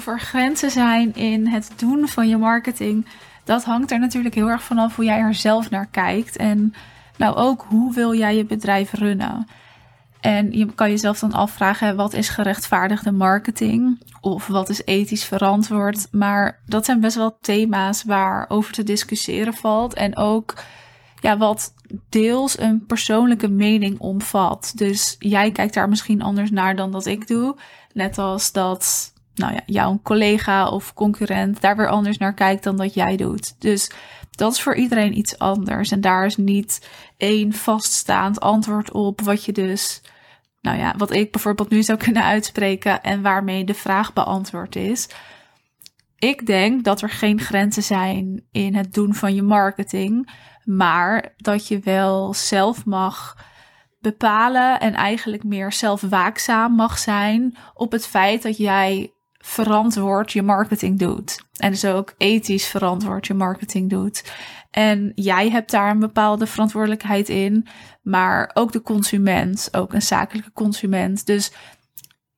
of er grenzen zijn in het doen van je marketing, dat hangt er natuurlijk heel erg vanaf hoe jij er zelf naar kijkt. En nou ook hoe wil jij je bedrijf runnen. En je kan jezelf dan afvragen, wat is gerechtvaardigde marketing? Of wat is ethisch verantwoord? Maar dat zijn best wel thema's waar over te discussiëren valt. En ook ja, wat deels een persoonlijke mening omvat. Dus jij kijkt daar misschien anders naar dan dat ik doe. Net als dat nou ja, jouw collega of concurrent daar weer anders naar kijkt dan dat jij doet. Dus dat is voor iedereen iets anders. En daar is niet één vaststaand antwoord op wat je dus, nou ja, wat ik bijvoorbeeld nu zou kunnen uitspreken en waarmee de vraag beantwoord is. Ik denk dat er geen grenzen zijn in het doen van je marketing, maar dat je wel zelf mag bepalen en eigenlijk meer zelf waakzaam mag zijn op het feit dat jij verantwoord je marketing doet. En dus ook ethisch verantwoord je marketing doet. En jij hebt daar een bepaalde verantwoordelijkheid in, maar ook de consument, ook een zakelijke consument. Dus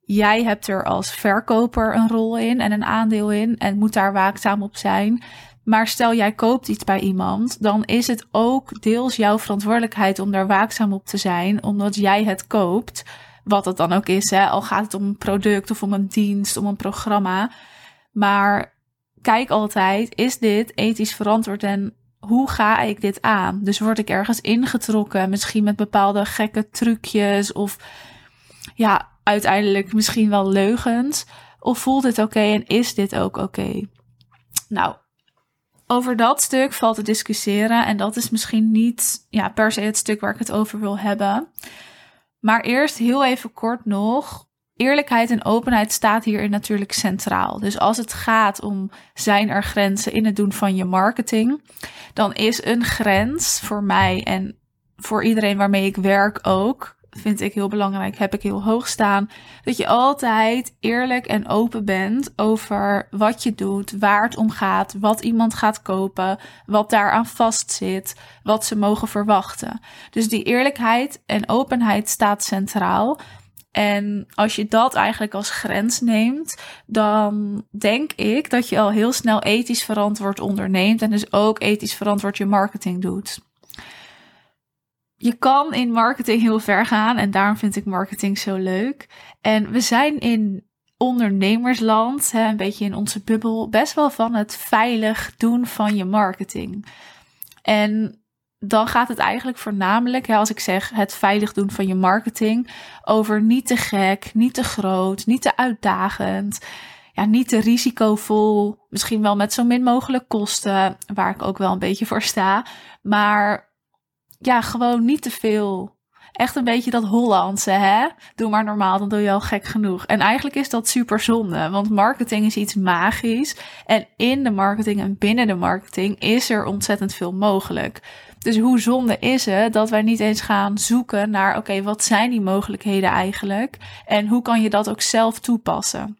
jij hebt er als verkoper een rol in en een aandeel in en moet daar waakzaam op zijn. Maar stel jij koopt iets bij iemand, dan is het ook deels jouw verantwoordelijkheid om daar waakzaam op te zijn, omdat jij het koopt. Wat het dan ook is, hè? al gaat het om een product of om een dienst, om een programma. Maar kijk altijd, is dit ethisch verantwoord en hoe ga ik dit aan? Dus word ik ergens ingetrokken, misschien met bepaalde gekke trucjes of ja, uiteindelijk misschien wel leugens? Of voelt dit oké en is dit ook oké? Nou, over dat stuk valt te discussiëren en dat is misschien niet ja, per se het stuk waar ik het over wil hebben. Maar eerst heel even kort nog. Eerlijkheid en openheid staat hierin natuurlijk centraal. Dus als het gaat om zijn er grenzen in het doen van je marketing, dan is een grens voor mij en voor iedereen waarmee ik werk ook vind ik heel belangrijk, heb ik heel hoog staan. Dat je altijd eerlijk en open bent over wat je doet, waar het om gaat, wat iemand gaat kopen, wat daaraan vastzit, wat ze mogen verwachten. Dus die eerlijkheid en openheid staat centraal. En als je dat eigenlijk als grens neemt, dan denk ik dat je al heel snel ethisch verantwoord onderneemt en dus ook ethisch verantwoord je marketing doet je kan in marketing heel ver gaan en daarom vind ik marketing zo leuk. En we zijn in ondernemersland, een beetje in onze bubbel, best wel van het veilig doen van je marketing. En dan gaat het eigenlijk voornamelijk, als ik zeg het veilig doen van je marketing, over niet te gek, niet te groot, niet te uitdagend. Ja, niet te risicovol, misschien wel met zo min mogelijk kosten, waar ik ook wel een beetje voor sta. Maar ja, gewoon niet te veel. Echt een beetje dat Hollandse, hè? Doe maar normaal, dan doe je al gek genoeg. En eigenlijk is dat super zonde, want marketing is iets magisch. En in de marketing en binnen de marketing is er ontzettend veel mogelijk. Dus hoe zonde is het dat wij niet eens gaan zoeken naar, oké, wat zijn die mogelijkheden eigenlijk? En hoe kan je dat ook zelf toepassen?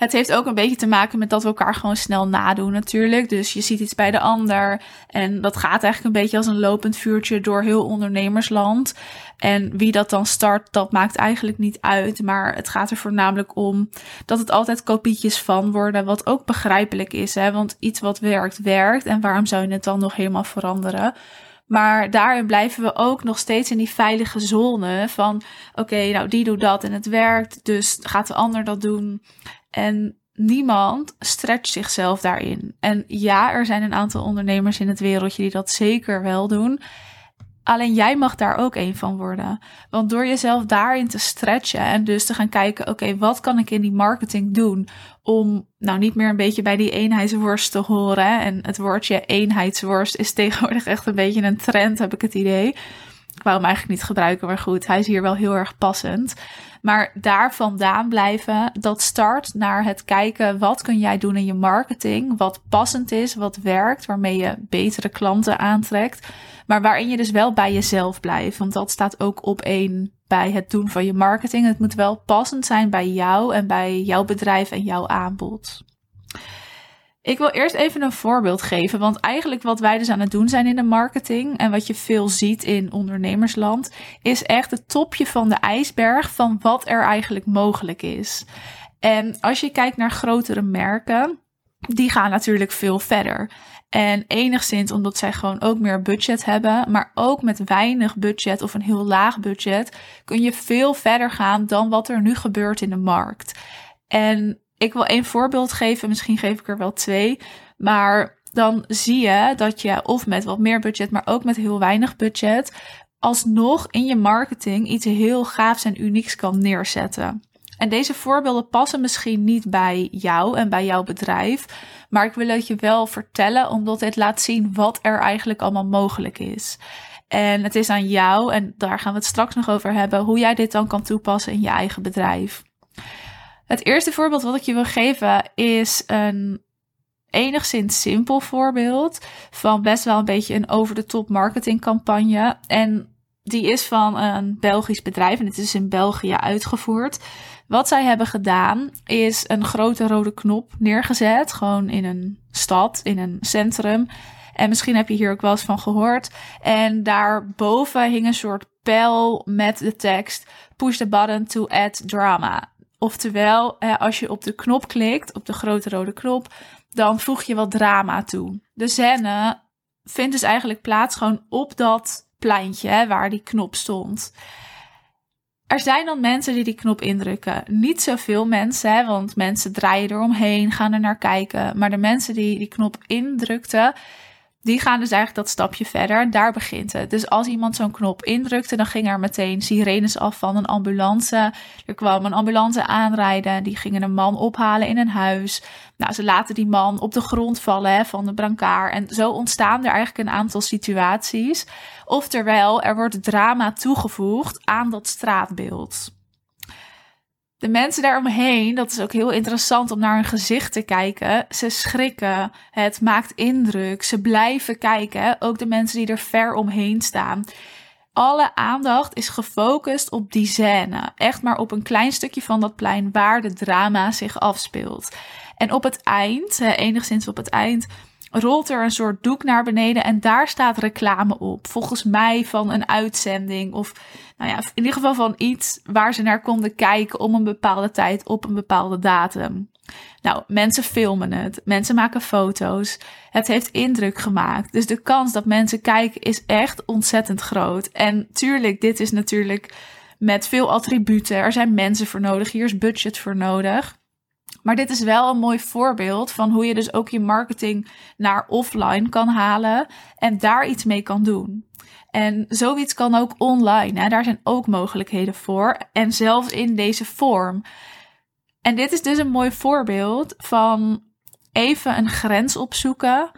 Het heeft ook een beetje te maken met dat we elkaar gewoon snel nadoen natuurlijk. Dus je ziet iets bij de ander. En dat gaat eigenlijk een beetje als een lopend vuurtje door heel ondernemersland. En wie dat dan start, dat maakt eigenlijk niet uit. Maar het gaat er voornamelijk om dat het altijd kopietjes van worden. Wat ook begrijpelijk is. Hè? Want iets wat werkt, werkt. En waarom zou je het dan nog helemaal veranderen? Maar daarin blijven we ook nog steeds in die veilige zone van oké, nou die doet dat en het werkt, dus gaat de ander dat doen. En niemand stretcht zichzelf daarin. En ja, er zijn een aantal ondernemers in het wereldje die dat zeker wel doen. Alleen jij mag daar ook een van worden. Want door jezelf daarin te stretchen en dus te gaan kijken: oké, wat kan ik in die marketing doen om nou niet meer een beetje bij die eenheidsworst te horen? En het woordje eenheidsworst is tegenwoordig echt een beetje een trend, heb ik het idee. Ik wou hem eigenlijk niet gebruiken, maar goed, hij is hier wel heel erg passend. Maar daar vandaan blijven, dat start naar het kijken wat kun jij doen in je marketing, wat passend is, wat werkt, waarmee je betere klanten aantrekt, maar waarin je dus wel bij jezelf blijft. Want dat staat ook op één bij het doen van je marketing. Het moet wel passend zijn bij jou en bij jouw bedrijf en jouw aanbod. Ik wil eerst even een voorbeeld geven, want eigenlijk wat wij dus aan het doen zijn in de marketing en wat je veel ziet in ondernemersland, is echt het topje van de ijsberg van wat er eigenlijk mogelijk is. En als je kijkt naar grotere merken, die gaan natuurlijk veel verder. En enigszins omdat zij gewoon ook meer budget hebben, maar ook met weinig budget of een heel laag budget, kun je veel verder gaan dan wat er nu gebeurt in de markt. En ik wil één voorbeeld geven, misschien geef ik er wel twee, maar dan zie je dat je of met wat meer budget, maar ook met heel weinig budget, alsnog in je marketing iets heel gaafs en unieks kan neerzetten. En deze voorbeelden passen misschien niet bij jou en bij jouw bedrijf, maar ik wil het je wel vertellen omdat het laat zien wat er eigenlijk allemaal mogelijk is. En het is aan jou, en daar gaan we het straks nog over hebben, hoe jij dit dan kan toepassen in je eigen bedrijf. Het eerste voorbeeld wat ik je wil geven is een enigszins simpel voorbeeld van best wel een beetje een over-de-top marketingcampagne. En die is van een Belgisch bedrijf en het is in België uitgevoerd. Wat zij hebben gedaan is een grote rode knop neergezet, gewoon in een stad, in een centrum. En misschien heb je hier ook wel eens van gehoord. En daarboven hing een soort pijl met de tekst: Push the button to add drama. Oftewel, als je op de knop klikt, op de grote rode knop, dan voeg je wat drama toe. De scène vindt dus eigenlijk plaats gewoon op dat pleintje waar die knop stond. Er zijn dan mensen die die knop indrukken. Niet zoveel mensen, hè, want mensen draaien eromheen, gaan er naar kijken. Maar de mensen die die knop indrukten, die gaan dus eigenlijk dat stapje verder. Daar begint het. Dus als iemand zo'n knop indrukte, dan gingen er meteen sirenes af van een ambulance. Er kwam een ambulance aanrijden. Die gingen een man ophalen in een huis. Nou, ze laten die man op de grond vallen hè, van de brancard. En zo ontstaan er eigenlijk een aantal situaties. Oftewel, er wordt drama toegevoegd aan dat straatbeeld de mensen daaromheen, dat is ook heel interessant om naar hun gezicht te kijken. Ze schrikken, het maakt indruk, ze blijven kijken. Ook de mensen die er ver omheen staan. Alle aandacht is gefocust op die scène. Echt maar op een klein stukje van dat plein waar de drama zich afspeelt. En op het eind, enigszins op het eind, rolt er een soort doek naar beneden en daar staat reclame op. Volgens mij van een uitzending of nou ja, in ieder geval van iets waar ze naar konden kijken om een bepaalde tijd op een bepaalde datum. Nou, mensen filmen het, mensen maken foto's. Het heeft indruk gemaakt. Dus de kans dat mensen kijken is echt ontzettend groot. En tuurlijk, dit is natuurlijk met veel attributen. Er zijn mensen voor nodig, hier is budget voor nodig. Maar dit is wel een mooi voorbeeld van hoe je dus ook je marketing naar offline kan halen en daar iets mee kan doen. En zoiets kan ook online. Daar zijn ook mogelijkheden voor. En zelfs in deze vorm. En dit is dus een mooi voorbeeld van even een grens opzoeken.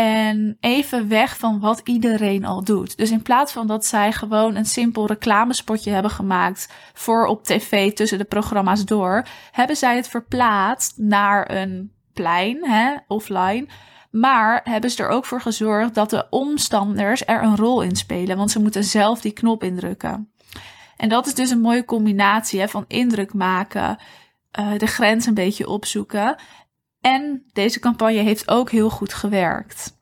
En even weg van wat iedereen al doet. Dus in plaats van dat zij gewoon een simpel reclamespotje hebben gemaakt voor op tv tussen de programma's door, hebben zij het verplaatst naar een plein, hè, offline. Maar hebben ze er ook voor gezorgd dat de omstanders er een rol in spelen, want ze moeten zelf die knop indrukken. En dat is dus een mooie combinatie hè, van indruk maken, uh, de grens een beetje opzoeken en deze campagne heeft ook heel goed gewerkt.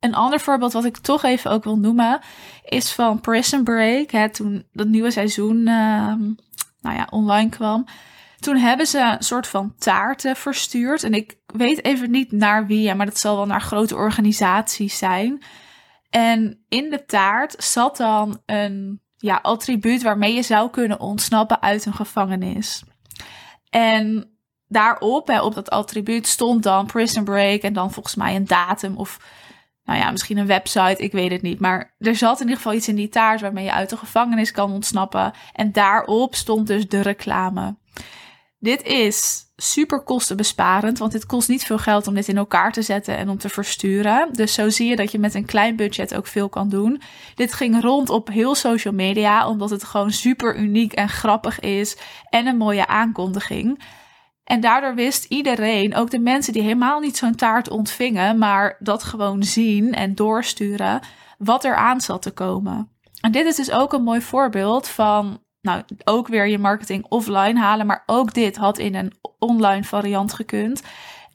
Een ander voorbeeld wat ik toch even ook wil noemen is van Prison Break. Hè, toen dat nieuwe seizoen uh, nou ja, online kwam. Toen hebben ze een soort van taarten verstuurd. En ik weet even niet naar wie, maar dat zal wel naar grote organisaties zijn. En in de taart zat dan een ja, attribuut waarmee je zou kunnen ontsnappen uit een gevangenis. En daarop, hè, op dat attribuut, stond dan Prison Break en dan volgens mij een datum of nou ja, misschien een website, ik weet het niet. Maar er zat in ieder geval iets in die taart waarmee je uit de gevangenis kan ontsnappen. En daarop stond dus de reclame. Dit is super kostenbesparend, want dit kost niet veel geld om dit in elkaar te zetten en om te versturen. Dus zo zie je dat je met een klein budget ook veel kan doen. Dit ging rond op heel social media, omdat het gewoon super uniek en grappig is en een mooie aankondiging. En daardoor wist iedereen, ook de mensen die helemaal niet zo'n taart ontvingen, maar dat gewoon zien en doorsturen, wat er aan zat te komen. En dit is dus ook een mooi voorbeeld van, nou, ook weer je marketing offline halen, maar ook dit had in een online variant gekund.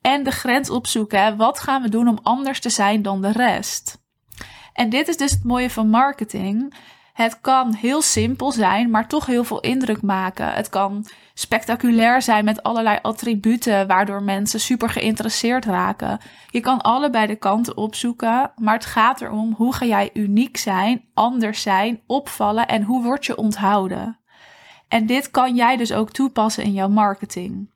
En de grens opzoeken, wat gaan we doen om anders te zijn dan de rest? En dit is dus het mooie van marketing. Het kan heel simpel zijn, maar toch heel veel indruk maken. Het kan spectaculair zijn met allerlei attributen, waardoor mensen super geïnteresseerd raken. Je kan allebei de kanten opzoeken, maar het gaat erom hoe ga jij uniek zijn, anders zijn, opvallen en hoe word je onthouden. En dit kan jij dus ook toepassen in jouw marketing.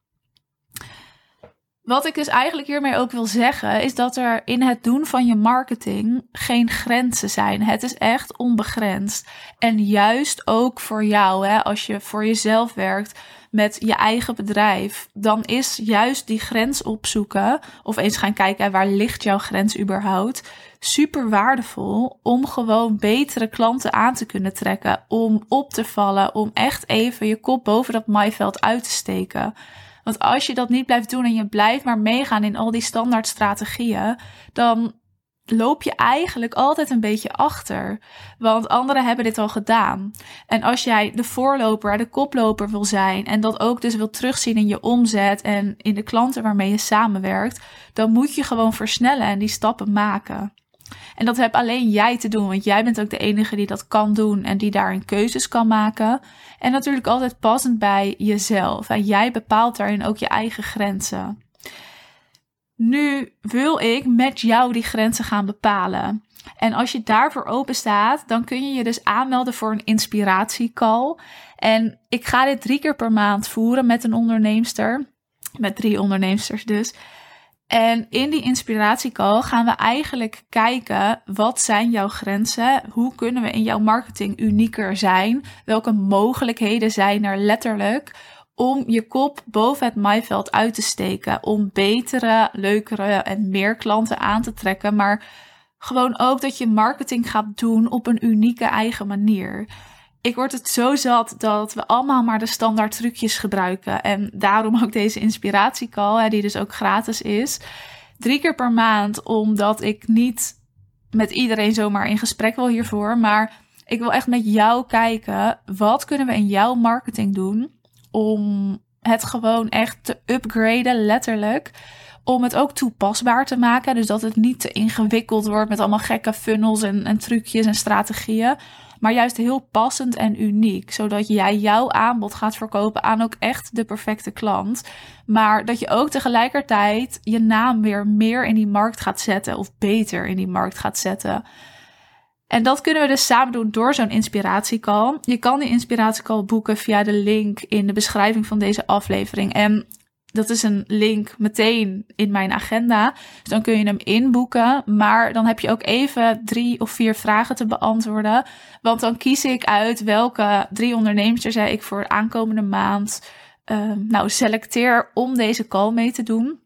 Wat ik dus eigenlijk hiermee ook wil zeggen, is dat er in het doen van je marketing geen grenzen zijn. Het is echt onbegrensd. En juist ook voor jou, hè, als je voor jezelf werkt met je eigen bedrijf, dan is juist die grens opzoeken, of eens gaan kijken waar ligt jouw grens überhaupt, super waardevol om gewoon betere klanten aan te kunnen trekken, om op te vallen, om echt even je kop boven dat maaiveld uit te steken. Want als je dat niet blijft doen en je blijft maar meegaan in al die standaard strategieën, dan loop je eigenlijk altijd een beetje achter. Want anderen hebben dit al gedaan. En als jij de voorloper, de koploper wil zijn en dat ook dus wil terugzien in je omzet en in de klanten waarmee je samenwerkt, dan moet je gewoon versnellen en die stappen maken. En dat heb alleen jij te doen, want jij bent ook de enige die dat kan doen en die daarin keuzes kan maken. En natuurlijk altijd passend bij jezelf. En jij bepaalt daarin ook je eigen grenzen. Nu wil ik met jou die grenzen gaan bepalen. En als je daarvoor open staat, dan kun je je dus aanmelden voor een inspiratiecall. En ik ga dit drie keer per maand voeren met een onderneemster. Met drie onderneemsters dus. En in die inspiratiecall gaan we eigenlijk kijken wat zijn jouw grenzen? Hoe kunnen we in jouw marketing unieker zijn? Welke mogelijkheden zijn er letterlijk om je kop boven het maaiveld uit te steken? Om betere, leukere en meer klanten aan te trekken, maar gewoon ook dat je marketing gaat doen op een unieke eigen manier ik word het zo zat dat we allemaal maar de standaard trucjes gebruiken. En daarom ook deze inspiratiecall, die dus ook gratis is. Drie keer per maand, omdat ik niet met iedereen zomaar in gesprek wil hiervoor. Maar ik wil echt met jou kijken, wat kunnen we in jouw marketing doen om het gewoon echt te upgraden, letterlijk om het ook toepasbaar te maken. Dus dat het niet te ingewikkeld wordt met allemaal gekke funnels en, en trucjes en strategieën maar juist heel passend en uniek. Zodat jij jouw aanbod gaat verkopen aan ook echt de perfecte klant. Maar dat je ook tegelijkertijd je naam weer meer in die markt gaat zetten of beter in die markt gaat zetten. En dat kunnen we dus samen doen door zo'n inspiratiecall. Je kan die inspiratiecall boeken via de link in de beschrijving van deze aflevering. En dat is een link meteen in mijn agenda. Dus dan kun je hem inboeken. Maar dan heb je ook even drie of vier vragen te beantwoorden. Want dan kies ik uit welke drie ondernemers zei ik voor de aankomende maand. Uh, nou, selecteer om deze call mee te doen.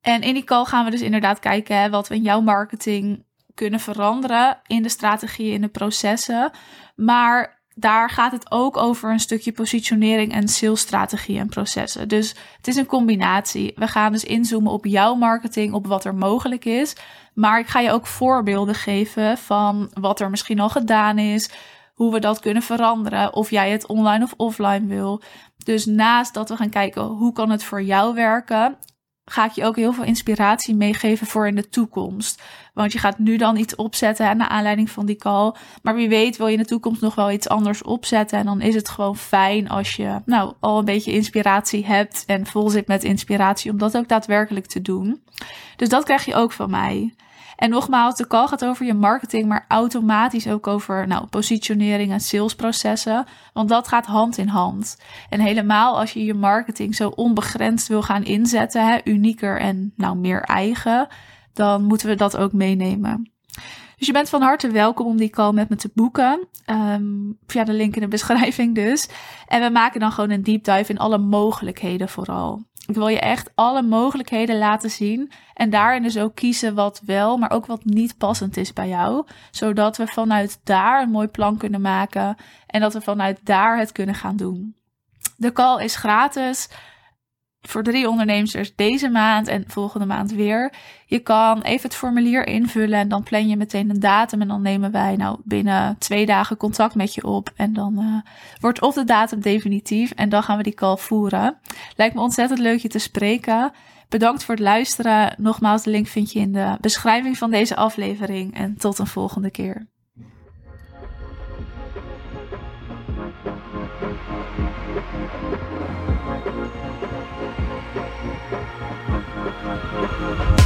En in die call gaan we dus inderdaad kijken hè, wat we in jouw marketing kunnen veranderen in de strategieën, in de processen. Maar daar gaat het ook over een stukje positionering en salesstrategie en processen. Dus het is een combinatie. We gaan dus inzoomen op jouw marketing, op wat er mogelijk is. Maar ik ga je ook voorbeelden geven van wat er misschien al gedaan is, hoe we dat kunnen veranderen, of jij het online of offline wil. Dus naast dat we gaan kijken hoe kan het voor jou werken, ga ik je ook heel veel inspiratie meegeven voor in de toekomst. Want je gaat nu dan iets opzetten naar aanleiding van die call. Maar wie weet wil je in de toekomst nog wel iets anders opzetten. En dan is het gewoon fijn als je nou al een beetje inspiratie hebt en vol zit met inspiratie om dat ook daadwerkelijk te doen. Dus dat krijg je ook van mij. En nogmaals, de call gaat over je marketing, maar automatisch ook over nou, positionering en salesprocessen. Want dat gaat hand in hand. En helemaal als je je marketing zo onbegrensd wil gaan inzetten, hè, unieker en nou meer eigen, dan moeten we dat ook meenemen. Dus je bent van harte welkom om die call met me te boeken. Um, via de link in de beschrijving dus. En we maken dan gewoon een deep dive in alle mogelijkheden vooral. Ik wil je echt alle mogelijkheden laten zien. En daarin dus ook kiezen wat wel, maar ook wat niet passend is bij jou. Zodat we vanuit daar een mooi plan kunnen maken. En dat we vanuit daar het kunnen gaan doen. De call is gratis voor drie ondernemers deze maand en volgende maand weer. Je kan even het formulier invullen en dan plan je meteen een datum. En dan nemen wij nou binnen twee dagen contact met je op. En dan uh, wordt of de datum definitief en dan gaan we die call voeren. Lijkt me ontzettend leuk je te spreken. Bedankt voor het luisteren. Nogmaals, de link vind je in de beschrijving van deze aflevering. En tot een volgende keer. Thank you.